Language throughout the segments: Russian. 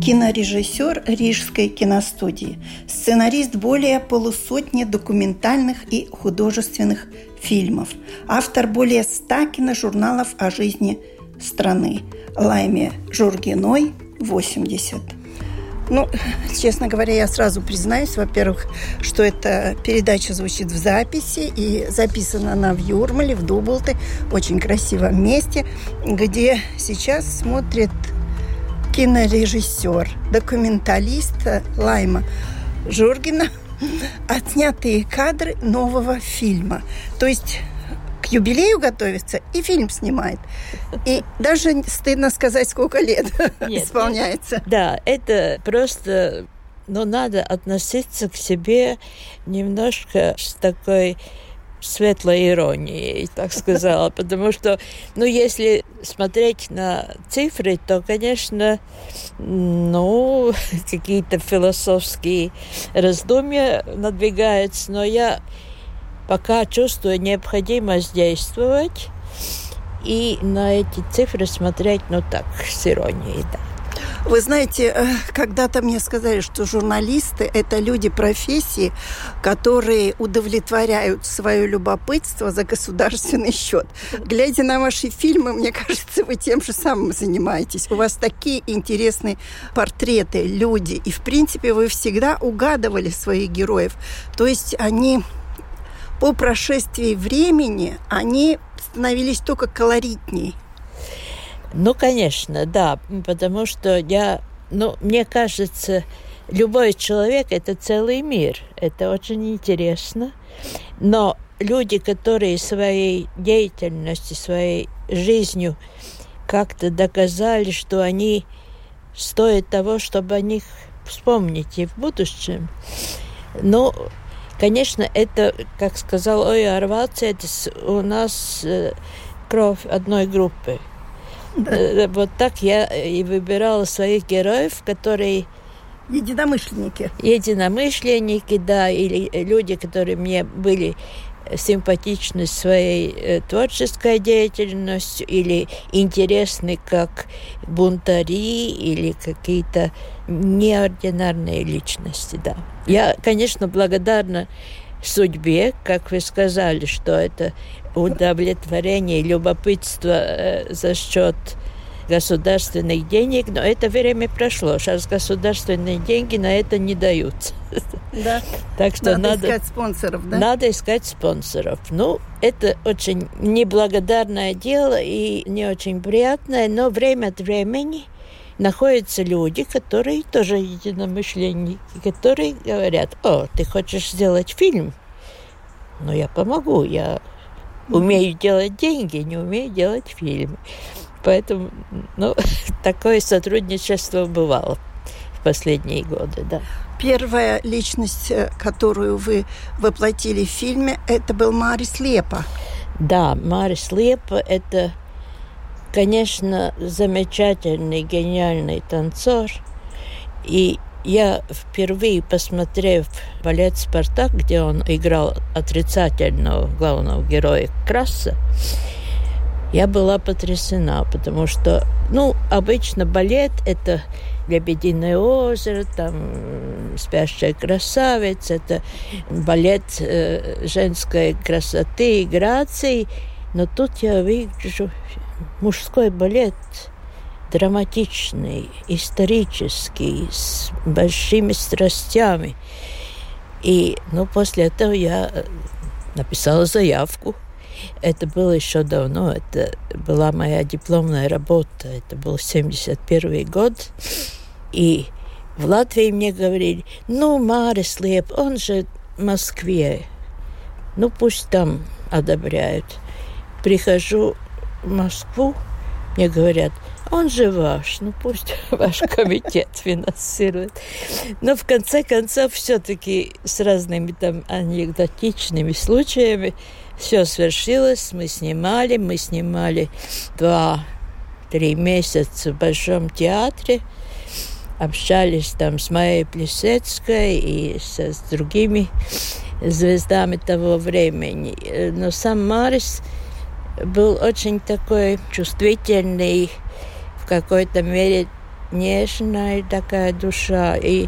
Кинорежиссер Рижской киностудии, сценарист более полусотни документальных и художественных фильмов, автор более ста киножурналов о жизни страны. Лайме Жургиной, 80. Ну, честно говоря, я сразу признаюсь, во-первых, что эта передача звучит в записи, и записана она в Юрмале, в Дублте, очень красивом месте, где сейчас смотрит кинорежиссер, документалист Лайма Жургина отснятые кадры нового фильма. То есть юбилею готовится и фильм снимает. И даже стыдно сказать, сколько лет Нет, исполняется. Да, это просто но надо относиться к себе немножко с такой светлой иронией, так сказала, потому что, ну, если смотреть на цифры, то, конечно, ну, какие-то философские раздумья надвигаются, но я пока чувствую необходимость действовать и на эти цифры смотреть, ну так, с иронией, да. Вы знаете, э, когда-то мне сказали, что журналисты – это люди профессии, которые удовлетворяют свое любопытство за государственный счет. Глядя на ваши фильмы, мне кажется, вы тем же самым занимаетесь. У вас такие интересные портреты, люди. И, в принципе, вы всегда угадывали своих героев. То есть они по прошествии времени они становились только колоритней. Ну, конечно, да, потому что я, ну, мне кажется, любой человек – это целый мир, это очень интересно, но люди, которые своей деятельностью, своей жизнью как-то доказали, что они стоят того, чтобы о них вспомнить и в будущем. Ну, Конечно, это, как сказал Оя Арвац, это у нас э, кровь одной группы. Да. Э, вот так я и выбирала своих героев, которые Единомышленники. Единомышленники, да, или люди, которые мне были симпатичны своей э, творческой деятельностью или интересны как бунтари или какие-то неординарные личности, да. Я, конечно, благодарна судьбе, как вы сказали, что это удовлетворение, любопытство э, за счет государственных денег, но это время прошло. Сейчас государственные деньги на это не даются. Да. Так что надо, надо искать спонсоров, да? Надо искать спонсоров. Ну, это очень неблагодарное дело и не очень приятное, но время от времени находятся люди, которые тоже единомышленники, которые говорят, о, ты хочешь сделать фильм? Ну, я помогу, я умею делать деньги, не умею делать фильмы. Поэтому, ну, такое сотрудничество бывало в последние годы, да. Первая личность, э, которую вы воплотили в фильме, это был Марис Лепа. Да, Марис Лепа – это, конечно, замечательный, гениальный танцор. И я впервые, посмотрев балет «Спартак», где он играл отрицательного главного героя Краса, я была потрясена, потому что, ну, обычно балет – это «Лебединое озеро», там «Спящая красавица», это балет э, женской красоты и грации. Но тут я вижу мужской балет драматичный, исторический, с большими страстями. И ну, после этого я э, написала заявку – это было еще давно, это была моя дипломная работа, это был 71 год. И в Латвии мне говорили, ну, Марис Леп, он же в Москве, ну, пусть там одобряют. Прихожу в Москву, мне говорят, Он же ваш, ну пусть ваш комитет финансирует. Но в конце концов все-таки с разными там анекдотичными случаями все свершилось, мы снимали, мы снимали два-три месяца в Большом театре, общались там с Майей Плесецкой и с, с другими звездами того времени. Но сам Марис был очень такой чувствительный, какой-то мере нежная такая душа. И,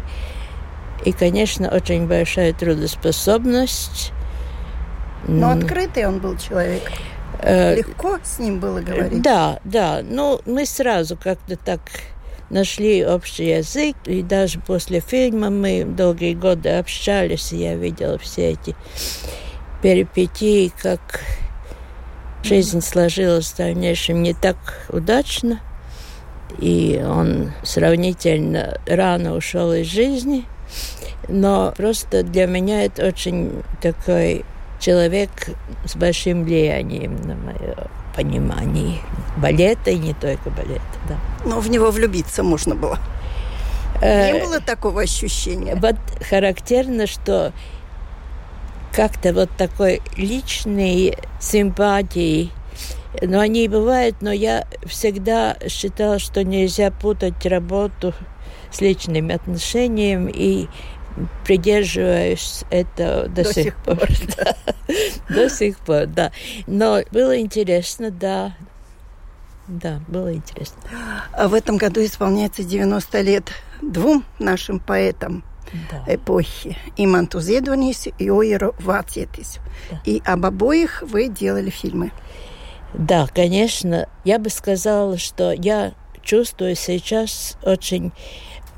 и, конечно, очень большая трудоспособность. Но открытый он был человек. Э, Легко с ним было говорить? Да, да. Ну, мы сразу как-то так нашли общий язык, и даже после фильма мы долгие годы общались, и я видела все эти перипетии, как жизнь сложилась в дальнейшем не так удачно, и он сравнительно рано ушел из жизни, но просто для меня это очень такой человек с большим влиянием на мое понимание балета и не только балета, да. Но в него влюбиться можно было. Э, не было такого ощущения? Вот характерно, что как-то вот такой личной симпатии но они бывают, но я всегда считала, что нельзя путать работу с личным отношением и придерживаюсь этого до, до сих, сих пор. Да. до сих пор, да. Но было интересно, да. Да, было интересно. А в этом году исполняется 90 лет двум нашим поэтам да. эпохи. Иманту Зедонис и Ойеру Вацетис. Да. И об обоих вы делали фильмы. Да, конечно. Я бы сказала, что я чувствую сейчас очень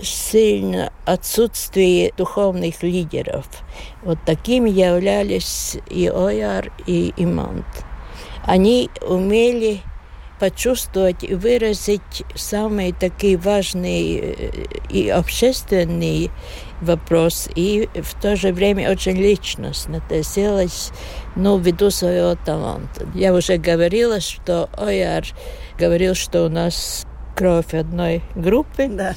сильно отсутствие духовных лидеров. Вот такими являлись и Ояр, и Имант. Они умели почувствовать и выразить самые такие важные э, и общественные вопросы, и в то же время очень личностно. Это сделать ну, ввиду своего таланта. Я уже говорила, что Ояр говорил, что у нас кровь одной группы. Да.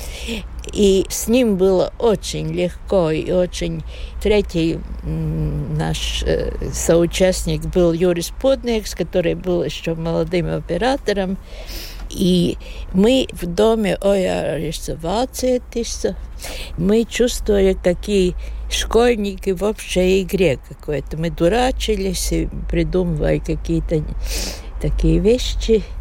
И с ним было очень легко и очень... Третий наш э, соучастник был Юрис Подникс, который был еще молодым оператором. И мы в доме Ояриса Вацетиса, мы чувствовали, какие школьники в общей игре какой-то. Мы дурачились и придумывали какие-то такие вещи –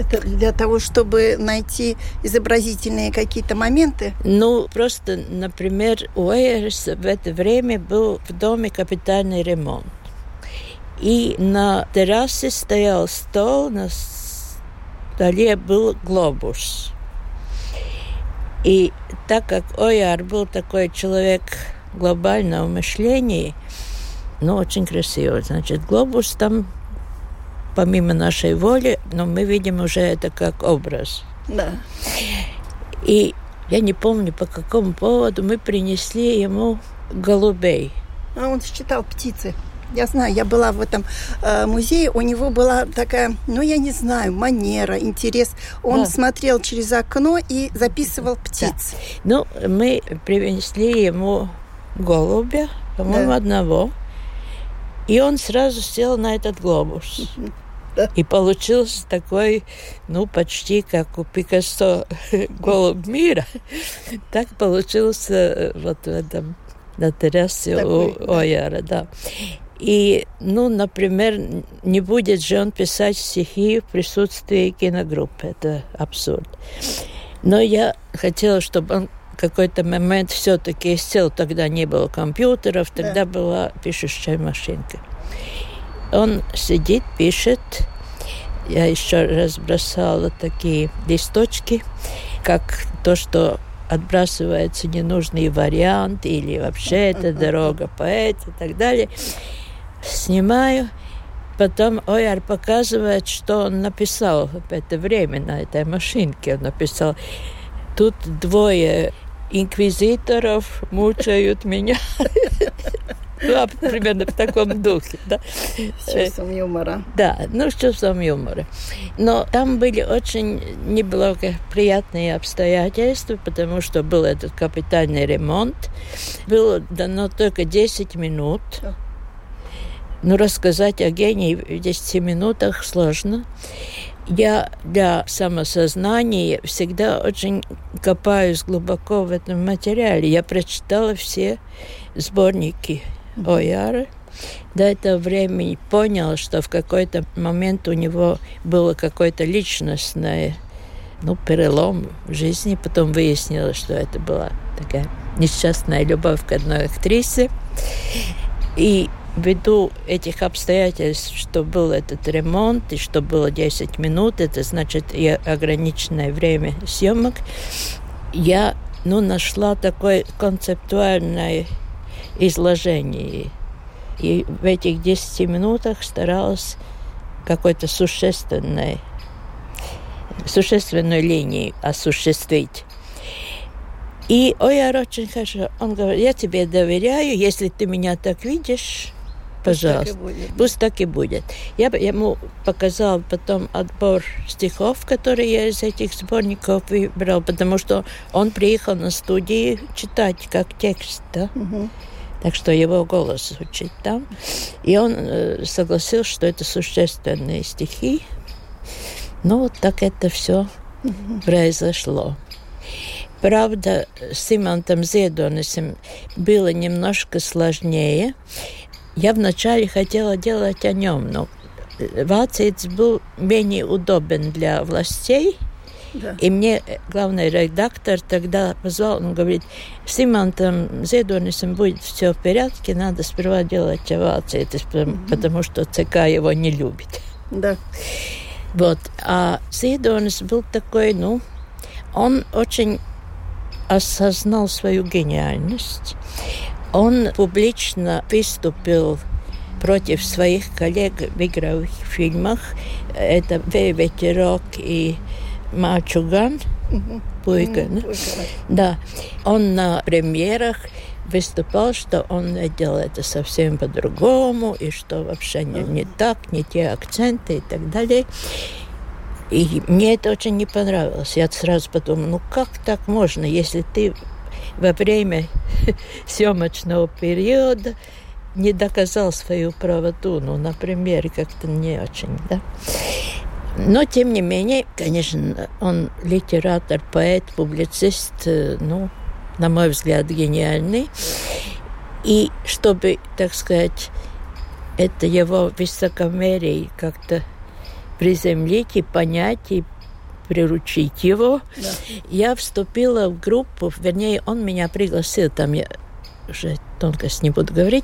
это для того, чтобы найти изобразительные какие-то моменты? Ну, просто, например, у Эйрса в это время был в доме капитальный ремонт. И на террасе стоял стол, на столе был глобус. И так как Ояр был такой человек глобального мышления, ну, очень красивый, значит, глобус там помимо нашей воли, но мы видим уже это как образ. Да. И я не помню, по какому поводу мы принесли ему голубей. А он считал птицы. Я знаю, я была в этом э, музее, у него была такая, ну, я не знаю, манера, интерес. Он да. смотрел через окно и записывал птиц. Да. Ну, мы принесли ему голубя, по-моему, да. одного. И он сразу сел на этот глобус. И получился такой, ну, почти как у Пикассо голубь мира. Так получился э, вот в этом на террасе такой, у Ояра, да. И, ну, например, не будет же он писать стихи в присутствии киногруппы. Это абсурд. Но я хотела, чтобы он какой-то момент все-таки сел. Тогда не было компьютеров, тогда да. была пишущая машинка. Он сидит, пишет. Я еще разбросала такие листочки, как то, что отбрасывается ненужный вариант или вообще это дорога поэт и так далее. Снимаю, потом Ойар показывает, что он написал в это время на этой машинке. Он написал, тут двое инквизиторов мучают меня. Да, примерно в таком духе. Да. С чувством юмора. Да, ну, с чувством юмора. Но там были очень неблагоприятные обстоятельства, потому что был этот капитальный ремонт. Было дано только 10 минут. Ну, рассказать о гении в 10 минутах сложно. Я для самосознания всегда очень копаюсь глубоко в этом материале. Я прочитала все сборники Ояра. До этого времени поняла, что в какой-то момент у него было какое-то личностное ну, перелом в жизни. Потом выяснилось, что это была такая несчастная любовь к одной актрисе. И ввиду этих обстоятельств, что был этот ремонт и что было 10 минут, это значит и ограниченное время съемок, я ну, нашла такое концептуальное изложение. И в этих 10 минутах старалась какой-то существенной, существенную линию осуществить. И Ояр очень хорошо, он говорит, я тебе доверяю, если ты меня так видишь, пожалуйста. Пусть так и будет. Так и будет. Я ему показал потом отбор стихов, которые я из этих сборников выбрал, потому что он приехал на студии читать как текст, да? Угу. Так что его голос звучит там. И он э, согласился, что это существенные стихи. Ну, вот так это все угу. произошло. Правда, с Имантом Зедонисом было немножко сложнее. Я вначале хотела делать о нем, но Вацец был менее удобен для властей. Да. И мне главный редактор тогда позвал, он говорит, с Имантом Зедонисом будет все в порядке, надо сперва делать овации, потому, потому что ЦК его не любит. Да. Вот. А Зедонис был такой, ну, он очень осознал свою гениальность. Он публично выступил против своих коллег в игровых фильмах. Это Ветерок и Мачуган. Да? да. Он на премьерах выступал, что он делал это совсем по-другому, и что вообще не, не так, не те акценты и так далее. И мне это очень не понравилось. Я сразу подумала, ну как так можно, если ты во время съемочного периода не доказал свою правоту, ну, например, как-то не очень, да. Но, тем не менее, конечно, он литератор, поэт, публицист, э, ну, на мой взгляд, гениальный. И чтобы, так сказать, это его высокомерие как-то приземлить и понять, и приручить его. Да. Я вступила в группу, вернее, он меня пригласил, там я уже тонкость не буду говорить,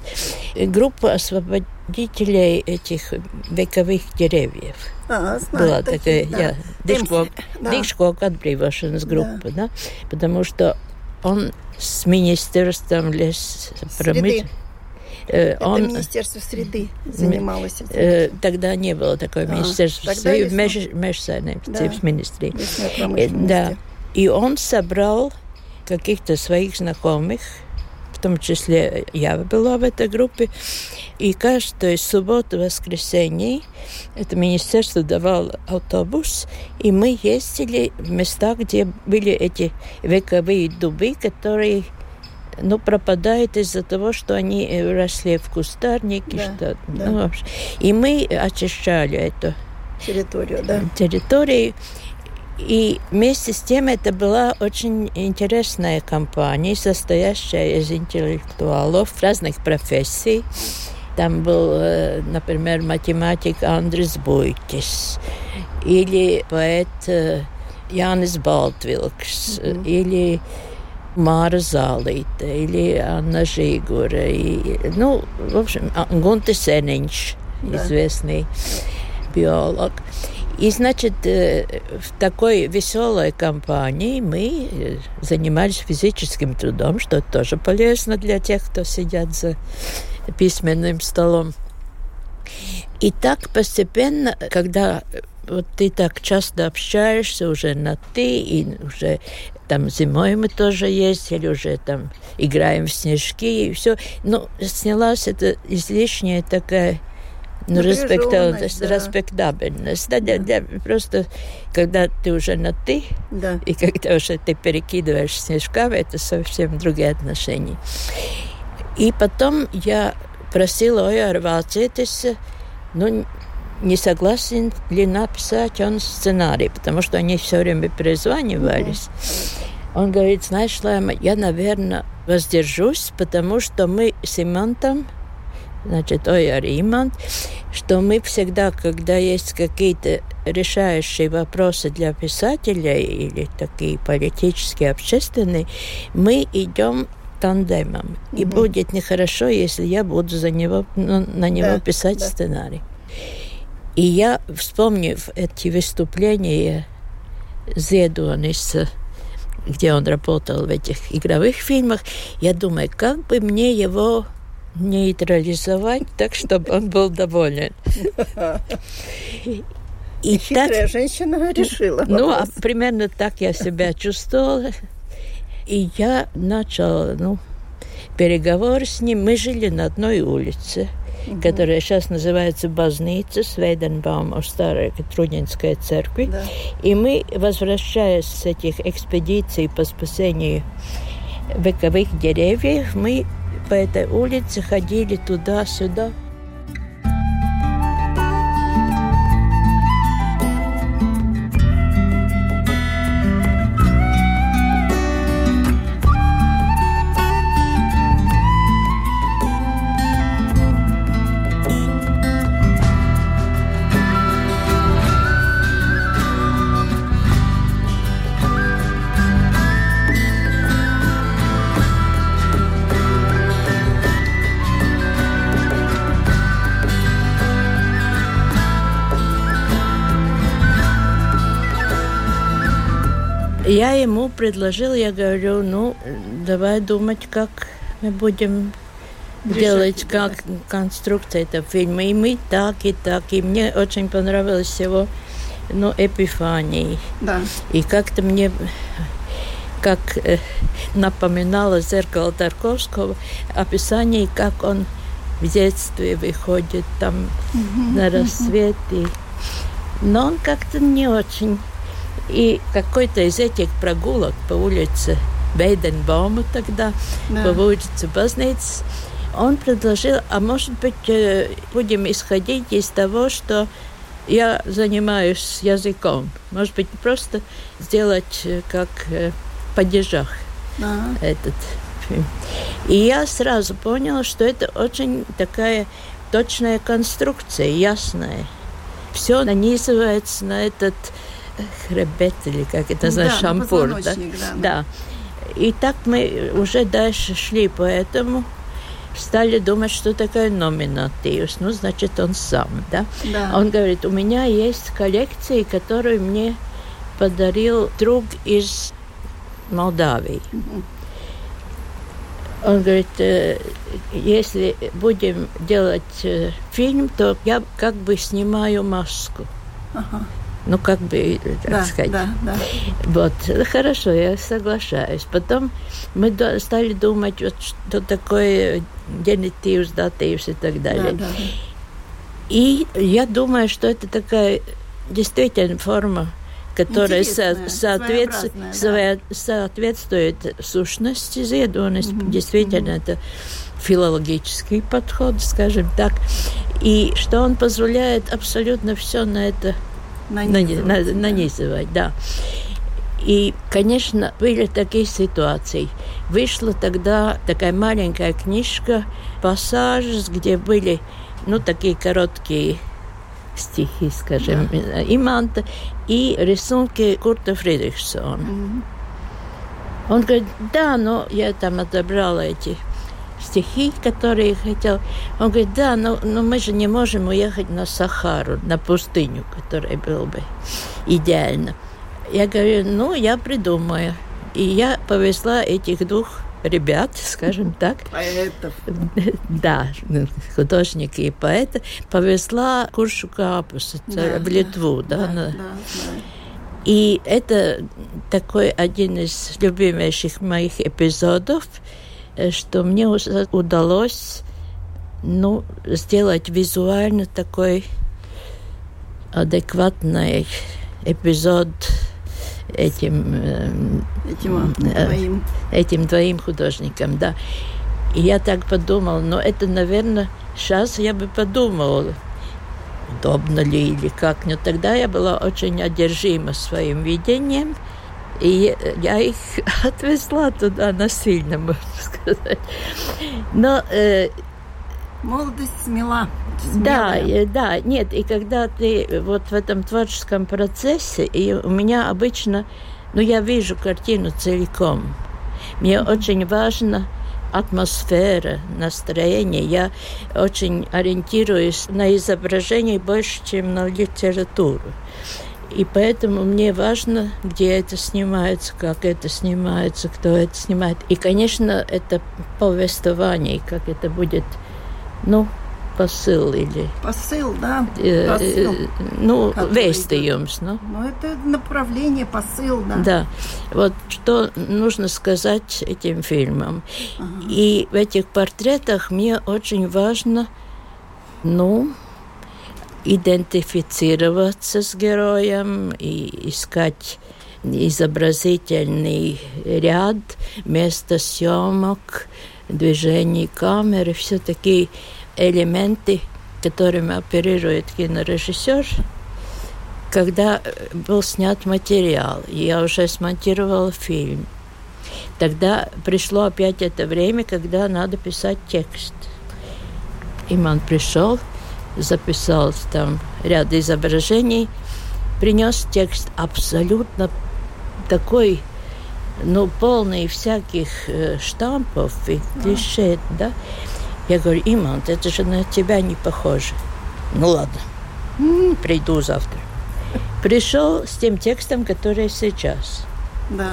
группу освободителей этих вековых деревьев. А, знаю, Была такая, да. я, Дишкок, да. Дишкок отбривашенс группа, да. да, потому что он с министерством лес промышленности Э, Это он, Министерство среды занималось этим. Э, тогда не было такое а, министерство среды, меж, межсайнības да. Да. И он собрал каких-то своих знакомых, в том числе я была в этой группе, и каждую субботу, воскресенье это министерство давало автобус, и мы ездили в места, где были эти вековые дубы, которые ну, пропадает из-за того, что они э, росли в кустарнике. Да, что, да. Ну, и мы очищали эту территорию, да. территорию. И вместе с тем это была очень интересная компания, состоящая из интеллектуалов разных профессий. Там был, э, например, математик Андрес Буйтис или поэт э, Янис Балтвилкс, mm-hmm. или Māra Zālīte или Анна Žīgura. Ну, в общем, Гунта Сенинч, да. известный биолог. И, значит, в такой веселой компании мы занимались физическим трудом, что тоже полезно для тех, кто сидят за письменным столом. И так постепенно, когда вот ты так часто общаешься уже на «ты», и уже там зимой мы тоже ездили, уже там играем в снежки, и все. Ну, снялась эта излишняя такая ну, респектабельность, да. респектабельность. Да, да. Для, просто когда ты уже на ты, да. и когда уже ты перекидываешь снежками, это совсем другие отношения. И потом я просила Ой, Валцетиса, ну, не согласен ли написать он сценарий, потому что они все время перезванивались. Он говорит, знаешь, Лайма, я, наверное, воздержусь, потому что мы с Имантом, значит, ой, Имант, что мы всегда, когда есть какие-то решающие вопросы для писателя или такие политические, общественные, мы идем тандемом. Mm-hmm. И будет нехорошо, если я буду за него, ну, на него да, писать да. сценарий. И я, вспомнив эти выступления Зедониса, где он работал в этих игровых фильмах, я думаю, как бы мне его нейтрализовать так, чтобы он был доволен. И Хитрая так, женщина решила. Ну, а примерно так я себя чувствовала. И я начала, ну, переговоры с ним. Мы жили на одной улице угу. которая сейчас называется Базница, Свейденбаум, старой Трудинской церкви. Да. И мы, возвращаясь с этих экспедиций по спасению вековых деревьев, мы по этой улице ходили туда-сюда. Я ему предложил, я говорю, ну, давай думать, как мы будем Решать, делать как конструкция этого фильма. И мы так, и так. И мне очень понравилось его ну, эпифании. Да. И как-то мне как э, напоминало зеркало Тарковского описание, как он в детстве выходит там угу, на рассвет. Угу. И... Но он как-то не очень и какой-то из этих прогулок по улице Бейденбаума тогда, да. по улице Базниц, он предложил, а может быть, э, будем исходить из того, что я занимаюсь языком. Может быть, просто сделать э, как э, падежах ага. этот фильм. И я сразу поняла, что это очень такая точная конструкция, ясная. Все нанизывается на этот хребет или как это называется, да, шампур. Да? Да, да. И так мы уже дальше шли, поэтому стали думать, что такое номинативус. Ну, значит, он сам, да? да? Он говорит, у меня есть коллекции, которые мне подарил друг из Молдавии. Он говорит, «Э, если будем делать э, фильм, то я как бы снимаю маску. Ага. Ну, как бы, так да, сказать. Да, да. Вот, хорошо, я соглашаюсь. Потом мы стали думать, вот, что такое генитивс, дативс и так далее. Да, да. И я думаю, что это такая действительно форма, которая со соответствует, да. соответствует сущности зедоnis. Угу, действительно, угу. это филологический подход, скажем так. И что он позволяет абсолютно все на это нанизывать, нанизывать да. И, конечно, были такие ситуации. Вышла тогда такая маленькая книжка «Пассаж», где были, ну, такие короткие стихи, скажем, да. Иманта, и рисунки Курта Фридрихсона. Mm-hmm. Он говорит, да, но я там отобрала эти стихи, которые хотел. Он говорит, да, но, но мы же не можем уехать на Сахару, на пустыню, которая была бы идеально. Я говорю, ну, я придумаю. И я повезла этих двух ребят, скажем так. Поэтов. Да, художники и поэты, повезла Куршу Капус да, в Литву. Да, да, да, да. И это такой один из любимейших моих эпизодов, что мне удалось ну, сделать визуально такой адекватный эпизод этим, э, этим, э, двоим. этим двоим художникам, да. И я так подумала, но это, наверное, сейчас я бы подумала, удобно ли или как. Но тогда я была очень одержима своим видением, и я их отвезла туда насильно, можно сказать. Но э, молодость смела. Да, да, нет, и когда ты вот в этом творческом процессе, и у меня обычно, ну, я вижу картину целиком. Мне mm-hmm. очень важно атмосфера, настроение. Я очень ориентируюсь на изображение больше, чем на литературу. И поэтому мне важно, где это снимается, как это снимается, кто это снимает. И, конечно, это повествование, как это будет ну, посыл или... Посыл, да. Э, посыл, э, ну, vēstījums. Ну. ну, это направление, посыл, да. Да. Вот что нужно сказать этим фильмам. Ага. И в этих портретах мне очень важно, ну, идентифицироваться с героем и искать изобразительный ряд, место съемок, движений камеры, все такие элементы, которыми оперирует кинорежиссер, когда был снят материал, я уже смонтировала фильм. Тогда пришло опять это время, когда надо писать текст. Иман пришел, записал там ряд изображений, принес текст абсолютно такой ну, полный всяких э, штампов и клише, да. Я говорю, Имант, это же на тебя не похоже. Ну ладно, приду завтра. Пришел с тем текстом, который сейчас. Да.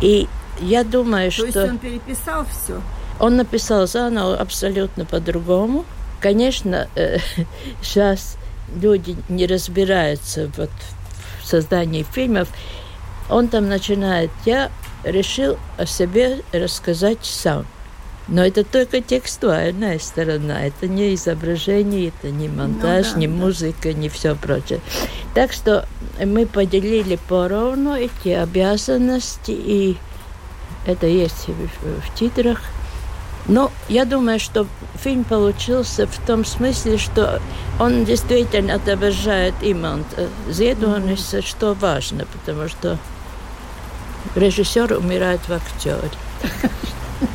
И я думаю, То что... То есть он переписал все? Он написал заново абсолютно по-другому. Конечно, э, сейчас люди не разбираются вот в создании фильмов, он там начинает, я решил о себе рассказать сам. Но это только текстуальная сторона, это не изображение, это не монтаж, ну, да, не да. музыка, не все прочее. Так что мы поделили поровну эти обязанности, и это есть в, в титрах. Но я думаю, что фильм получился в том смысле, что он действительно отображает именно Зедуанис, что важно, потому что режиссер умирает в актере.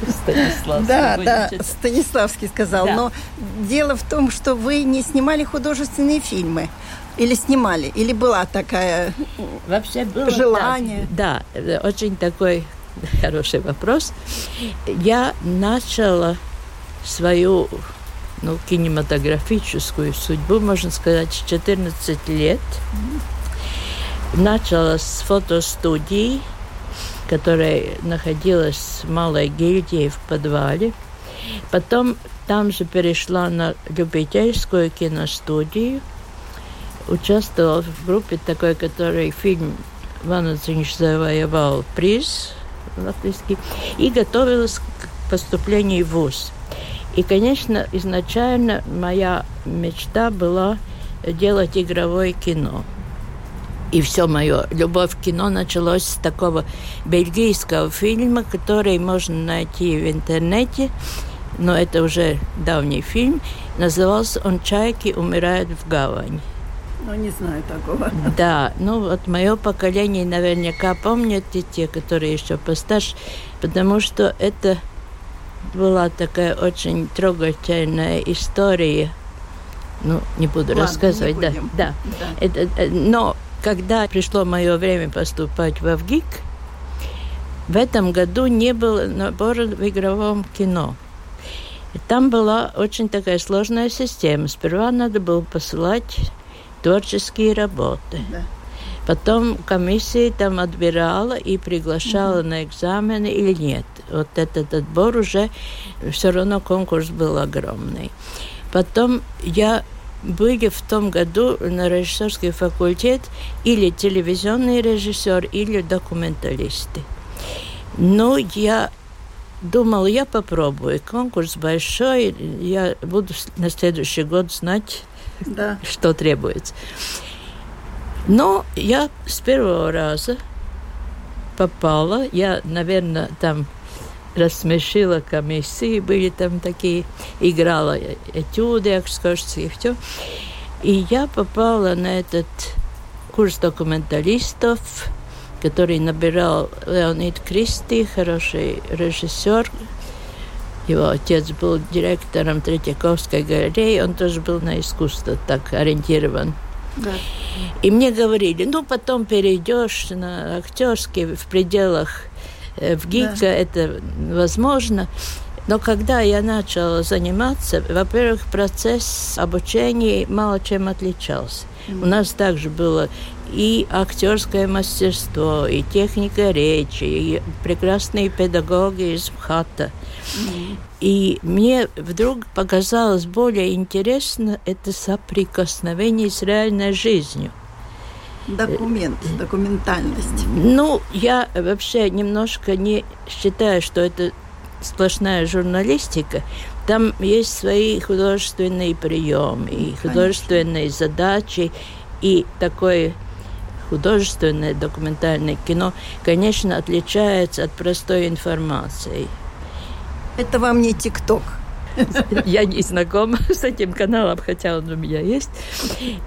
Станиславский. Да, да, Станиславский сказал. Да. Но дело в том, что вы не снимали художественные фильмы. Или снимали? Или была такая Вообще было желание? Так. Да, очень такой хороший вопрос. Я начала свою ну, кинематографическую судьбу, можно сказать, с 14 лет. Начала с фотостудии которая находилась в Малой гильдии в подвале. Потом там же перешла на любительскую киностудию, участвовала в группе такой, который фильм Ванацинч завоевал приз латвийский, и готовилась к поступлению в ВУЗ. И, конечно, изначально моя мечта была делать игровое кино – и все мое любовь к кино началось с такого бельгийского фильма, который можно найти в интернете, но это уже давний фильм. Назывался он «Чайки умирают в гавани». Ну, не знаю такого. Да, ну вот мое поколение наверняка помнят и те, которые еще постарше, потому что это была такая очень трогательная история. Ну, не буду Ладно, рассказывать, не да, да. да. Это, э, но когда пришло мое время поступать в ВГИК, в этом году не было набора в игровом кино. И там была очень такая сложная система. Сперва надо было посылать творческие работы. Да. Потом комиссия там отбирала и приглашала mm-hmm. на экзамены или нет. Вот этот отбор уже все равно конкурс был огромный. Потом я были в том году на режиссерский факультет или телевизионный режиссер, или документалисты. Но я думал, я попробую. Конкурс большой, я буду на следующий год знать, да. что требуется. Но я с первого раза попала. Я, наверное, там рассмешила комиссии, были там такие, играла этюды, экскурсии, все. И я попала на этот курс документалистов, который набирал Леонид Кристи, хороший режиссер. Его отец был директором Третьяковской галереи, он тоже был на искусство так ориентирован. Да. И мне говорили, ну потом перейдешь на актерский в пределах Э, в ГИКа да. это возможно. Но когда я начала заниматься, во-первых, процесс обучения мало чем отличался. У нас также было и актерское мастерство, и техника речи, и прекрасные педагоги из МХАТа. Mm-hmm. И мне вдруг показалось более интересно это соприкосновение с реальной жизнью. Документ, документальность. Ну, я вообще немножко не считаю, что это сплошная журналистика. Там есть свои художественные приемы, и художественные задачи, и такое художественное документальное кино, конечно, отличается от простой информации. Это вам не ТикТок. Я не знакома с этим каналом, хотя он у меня есть.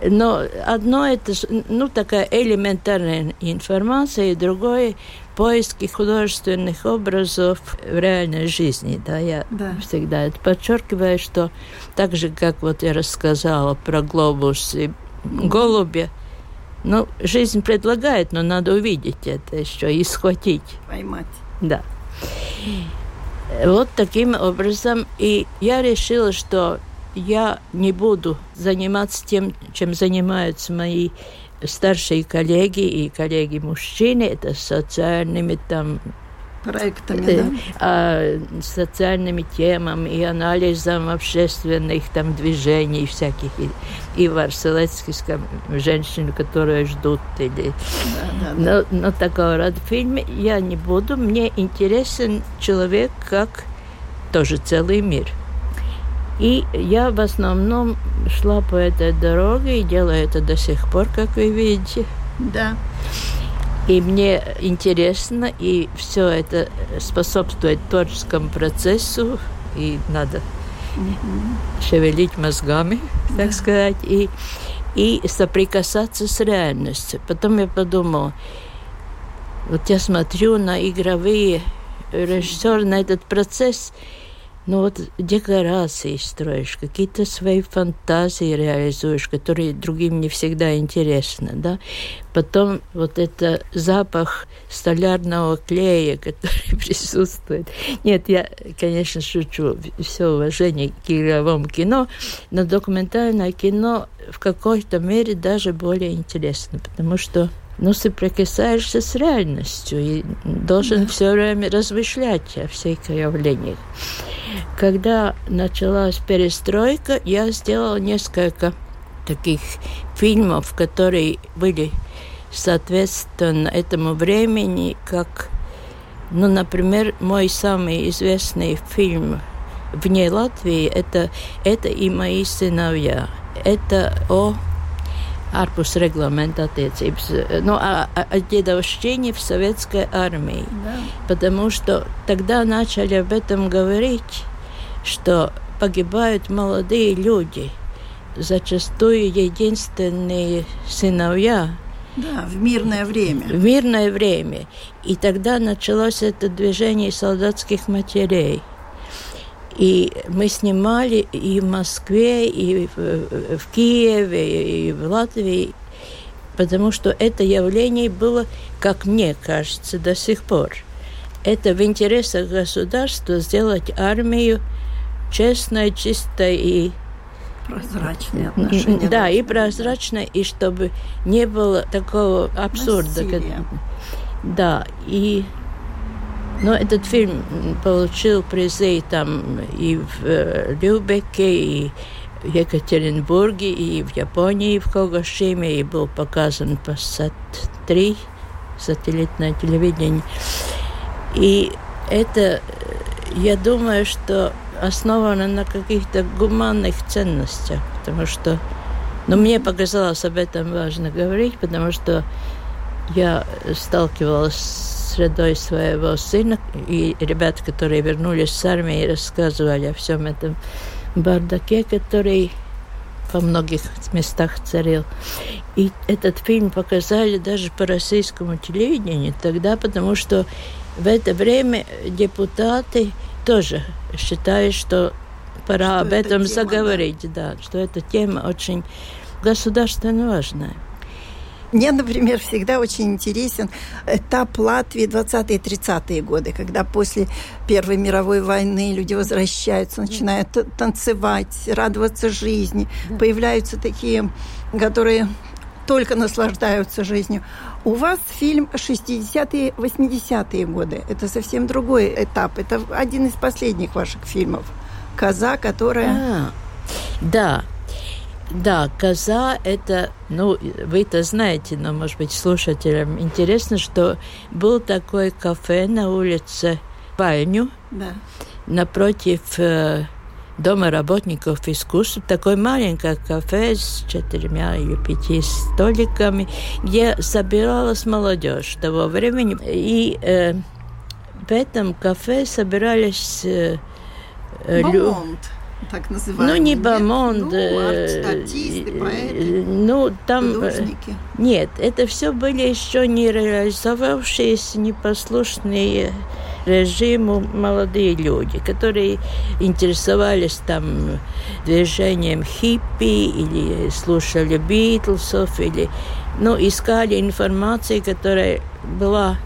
Но одно это, ну, такая элементарная информация, и другое поиски художественных образов в реальной жизни. Да, я да. всегда это подчеркиваю, что так же, как вот я рассказала про глобус и голубя, ну, жизнь предлагает, но надо увидеть это еще и схватить. Поймать. Да. Вот таким образом. И я решила, что я не буду заниматься тем, чем занимаются мои старшие коллеги и коллеги-мужчины, это социальными там проектами, э, да? А, социальными темами и анализом общественных там движений всяких. И, и в Арселецкийском женщину, которую ждут. Или... Да, да, да. Но, но такого рода фильме я не буду. Мне интересен человек как тоже целый мир. И я в основном шла по этой дороге и делаю это до сих пор, как вы видите. Да. И мне интересно, и все это способствует творческому процессу, и надо mm-hmm. шевелить мозгами, так yeah. сказать, и, и соприкасаться с реальностью. Потом я подумала, вот я смотрю на игровые режиссеры, на этот процесс, ну вот декорации строишь, какие-то свои фантазии реализуешь, которые другим не всегда интересны, да. Потом вот это запах столярного клея, который присутствует. Нет, я, конечно, шучу. Все уважение к игровому кино, но документальное кино в какой-то мере даже более интересно, потому что ну, соприкасаешься с реальностью и должен да. все время размышлять о всех явлениях. Когда началась перестройка, я сделала несколько таких фильмов, которые были соответственно этому времени, как, ну, например, мой самый известный фильм вне Латвии это, это и мои сыновья. Это о ārpus регламента attiecības, ну, о, о дедовщине в советской армии. Да. Потому что тогда начали об этом говорить, что погибают молодые люди, зачастую единственные сыновья. Да, в мирное время. В мирное время. И тогда началось это движение солдатских матерей – и мы снимали и в Москве, и в, в Киеве, и в Латвии, потому что это явление было, как мне кажется, до сих пор. Это в интересах государства сделать армию честной, чистой и Прозрачные отношения. Да, и прозрачно, и чтобы не было такого абсурда. Насилия. Да, и но этот фильм получил призы там и в э, Любеке, и в Екатеринбурге, и в Японии, в Когошиме, и был показан по САТ-3, сателлитное телевидение. И это, э, я думаю, что основано на каких-то гуманных ценностях, потому что, ну, мне показалось об этом важно говорить, потому что я сталкивалась с средой своего сына, и ребята, которые вернулись с армии, рассказывали о всем этом бардаке, который во многих местах царил. И этот фильм показали даже по российскому телевидению тогда, потому что в это время депутаты тоже считают, что пора что об этом тема, заговорить, да. да, что эта тема очень государственно важная. Мне, например, всегда очень интересен этап Латвии 20-30-е годы, когда после Первой мировой войны люди возвращаются, начинают танцевать, радоваться жизни. Появляются такие, которые только наслаждаются жизнью. У вас фильм 60-е, 80-е годы. Это совсем другой этап. Это один из последних ваших фильмов. «Коза», которая... А, да, да, коза – это, ну, вы это знаете, но, может быть, слушателям интересно, что был такой кафе на улице Пальню, да. напротив э, Дома работников искусств, такое маленькое кафе с четырьмя или пяти столиками, где собиралась молодежь того времени. И э, в этом кафе собирались э, люди так. Ну, не Бамонд. Ну, э, артисты, поэты, ну, там, э, художники. Нет, это все были еще не реализовавшиеся, непослушные режиму молодые люди, которые интересовались там движением хиппи или слушали Битлсов, или ну, искали информации, которая была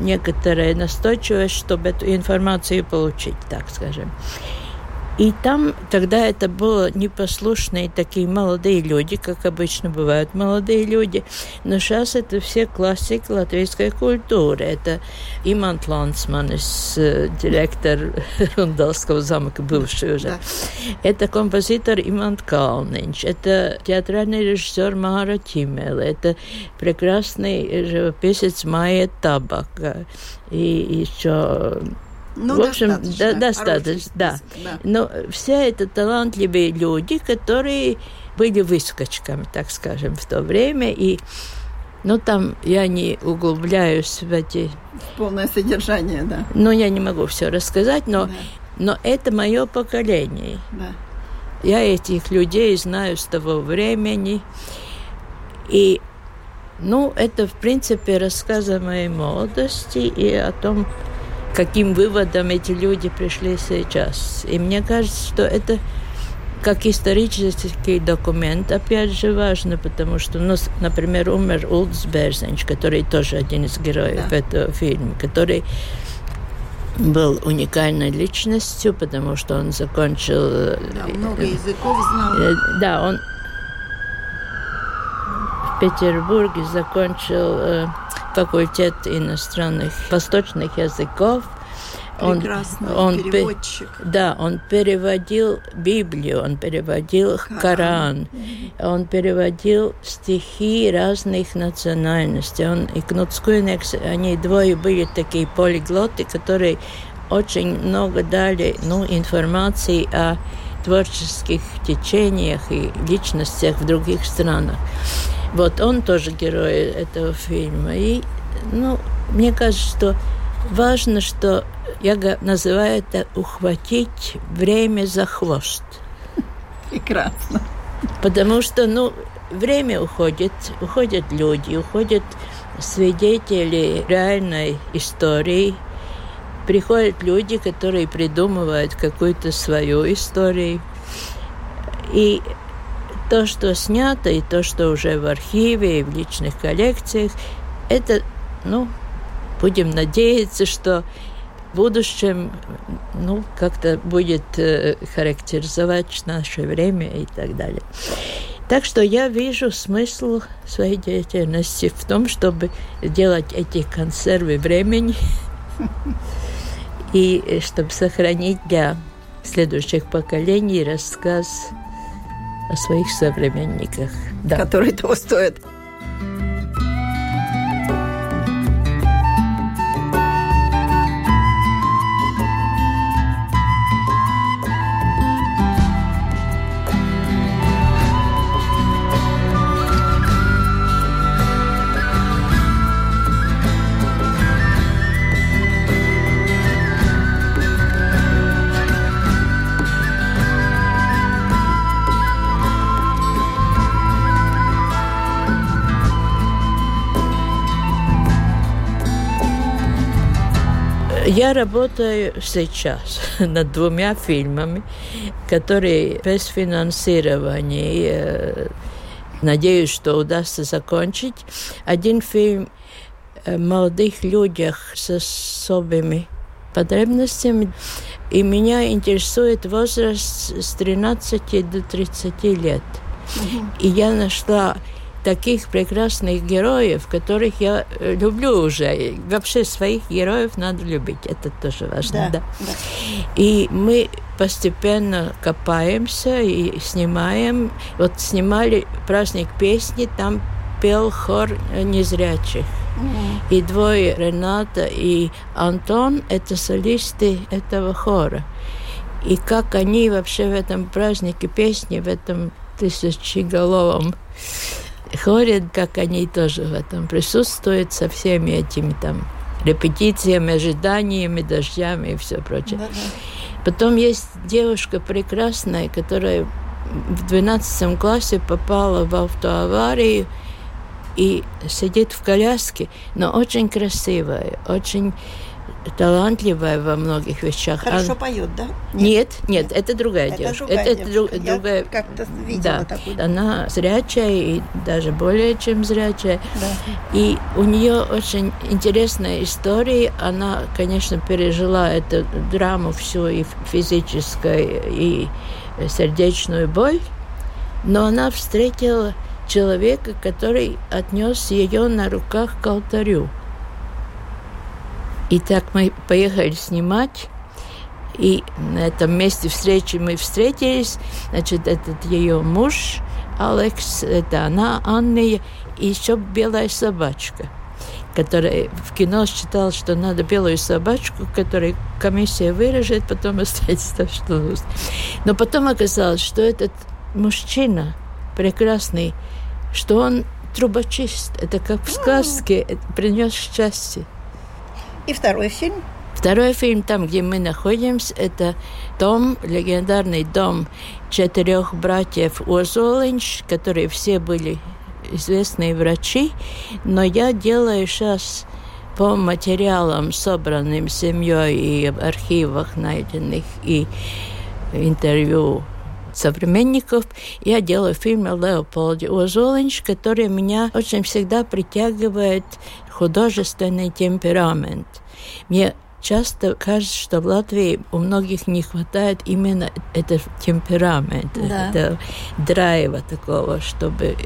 некоторая настойчивость, чтобы эту информацию получить, так скажем. И там тогда это было непослушные такие молодые люди, как обычно бывают молодые люди. Но сейчас это все классики латвийской культуры. Это Имант Лансманис, э, директор Рундалского замка, бывший уже. Да. Это композитор Имант Калнинч. Это театральный режиссер Мара Тимел. Это прекрасный живописец Майя Табака. И еще ну, в общем, достаточно, да, достаточно да. да. Но все это талантливые люди, которые были выскочками, так скажем, в то время. И ну, там я не углубляюсь в эти... В полное содержание, да. Ну, я не могу все рассказать, но, да. но это мое поколение. Да. Я этих людей знаю с того времени. И, ну, это, в принципе, рассказ о моей молодости и о том, каким выводом эти люди пришли сейчас. И мне кажется, что это как исторический документ, опять же, важно, потому что, ну, например, умер Улдс Берзенч, который тоже один из героев да. этого фильма, который был уникальной личностью, потому что он закончил... Э, да, много языков знал. Э, да, он в Петербурге закончил э, факультет иностранных восточных языков. Он, он переводчик. Да, он переводил Библию, он переводил Коран, Коран он переводил стихи разных национальностей. Он и Кнут Скуйнекс, они двое были такие полиглоты, которые очень много дали ну, информации о творческих течениях и личностях в других странах. Вот он тоже герой этого фильма. И, ну, мне кажется, что важно, что я называю это ухватить время за хвост. Прекрасно. Потому что, ну, время уходит, уходят люди, уходят свидетели реальной истории, приходят люди, которые придумывают какую-то свою историю. И то, что снято, и то, что уже в архиве и в личных коллекциях, это, ну, будем надеяться, что в будущем ну, как-то будет э, характеризовать наше время и так далее. Так что я вижу смысл своей деятельности в том, чтобы делать эти консервы времени и чтобы сохранить для следующих поколений рассказ о своих современниках. Да. Которые того стоят. Я работаю сейчас над двумя фильмами, которые без финансирования. Э, надеюсь, что удастся закончить. Один фильм о молодых людях с особыми потребностями. И меня интересует возраст с 13 до 30 лет. И я нашла таких прекрасных героев, которых я э, люблю уже. Вообще своих героев надо любить, это тоже важно. Да, да. Да. И мы постепенно копаемся и снимаем. Вот снимали праздник песни, там пел хор незрячих. Mm-hmm. И двое, Рената и Антон, это солисты этого хора. И как они вообще в этом празднике песни, в этом тысячеголовом ходят, как они тоже в этом присутствуют со всеми этими там репетициями, ожиданиями, дождями и все прочее. Да, да. Потом есть девушка прекрасная, которая в 12 классе попала в автоаварию и сидит в коляске, но очень красивая, очень талантливая во многих вещах. Хорошо Она... поет, да? Нет, нет, нет, это другая это девушка. Другая это девушка. Друг, другая. как-то видела да. такую. Она зрячая и даже более чем зрячая. Да. И у нее очень интересная история. Она, конечно, пережила эту драму всю и физическую, и сердечную боль, но она встретила человека, который отнес ее на руках к алтарю. И так мы поехали снимать. И на этом месте встречи мы встретились. Значит, этот ее муж Алекс, это она, Анна, и еще белая собачка которая в кино считал, что надо белую собачку, которую комиссия вырежет, потом оставить то, что нужно. Но потом оказалось, что этот мужчина прекрасный, что он трубочист. Это как в сказке, принес счастье. И второй фильм? Второй фильм, там, где мы находимся, это дом, легендарный дом четырех братьев Озолинч, которые все были известные врачи. Но я делаю сейчас по материалам, собранным семьей и в архивах найденных, и интервью современников, я делаю фильм о Леополде Озолинч, который меня очень всегда притягивает художественный темперамент. Мне часто кажется, что в Латвии у многих не хватает именно этого темперамента, да. этого драйва такого, чтобы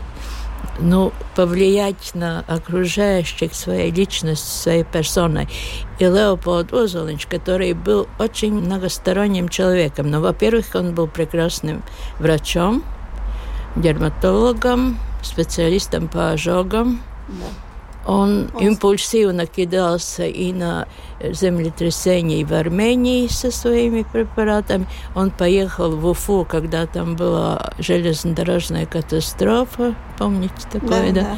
ну, повлиять на окружающих своей личностью, своей персоной. И Леопольд Озолинч, который был очень многосторонним человеком. Но, ну, во-первых, он был прекрасным врачом, дерматологом, специалистом по ожогам. Да он импульсивно кидался и на землетрясение в Армении со своими препаратами. Он поехал в Уфу, когда там была железнодорожная катастрофа. Помните такое, да?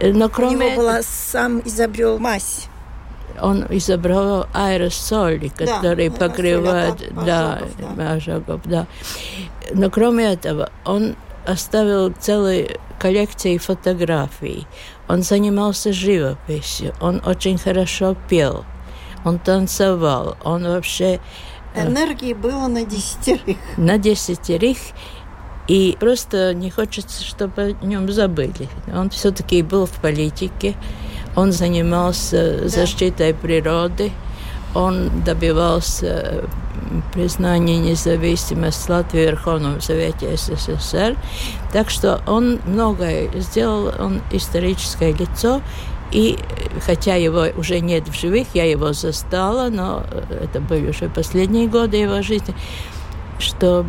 да? Но кроме... У него была, сам изобрел мазь он изобрел аэросоли, которые да, покрывают да, ожогов, да. да. Но кроме этого, он оставил целые коллекции фотографий. Он занимался живописью, он очень хорошо пел, он танцевал, он вообще... Э, Энергии было на десятерых. На десятерых. И просто не хочется, чтобы о нем забыли. Он все-таки был в политике, он занимался да. защитой природы, он добивался признания независимости Латвии Верховном Совете СССР. Так что он многое сделал, он историческое лицо. И хотя его уже нет в живых, я его застала, но это были уже последние годы его жизни, что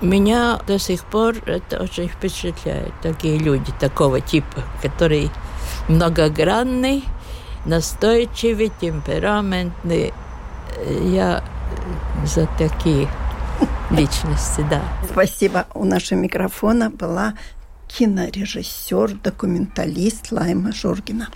меня до сих пор это очень впечатляет. Такие люди такого типа, которые многогранный, настойчивый, темпераментный. Я за такие личности, да. Спасибо. У нашего микрофона была кинорежиссер, документалист Лайма Жургина.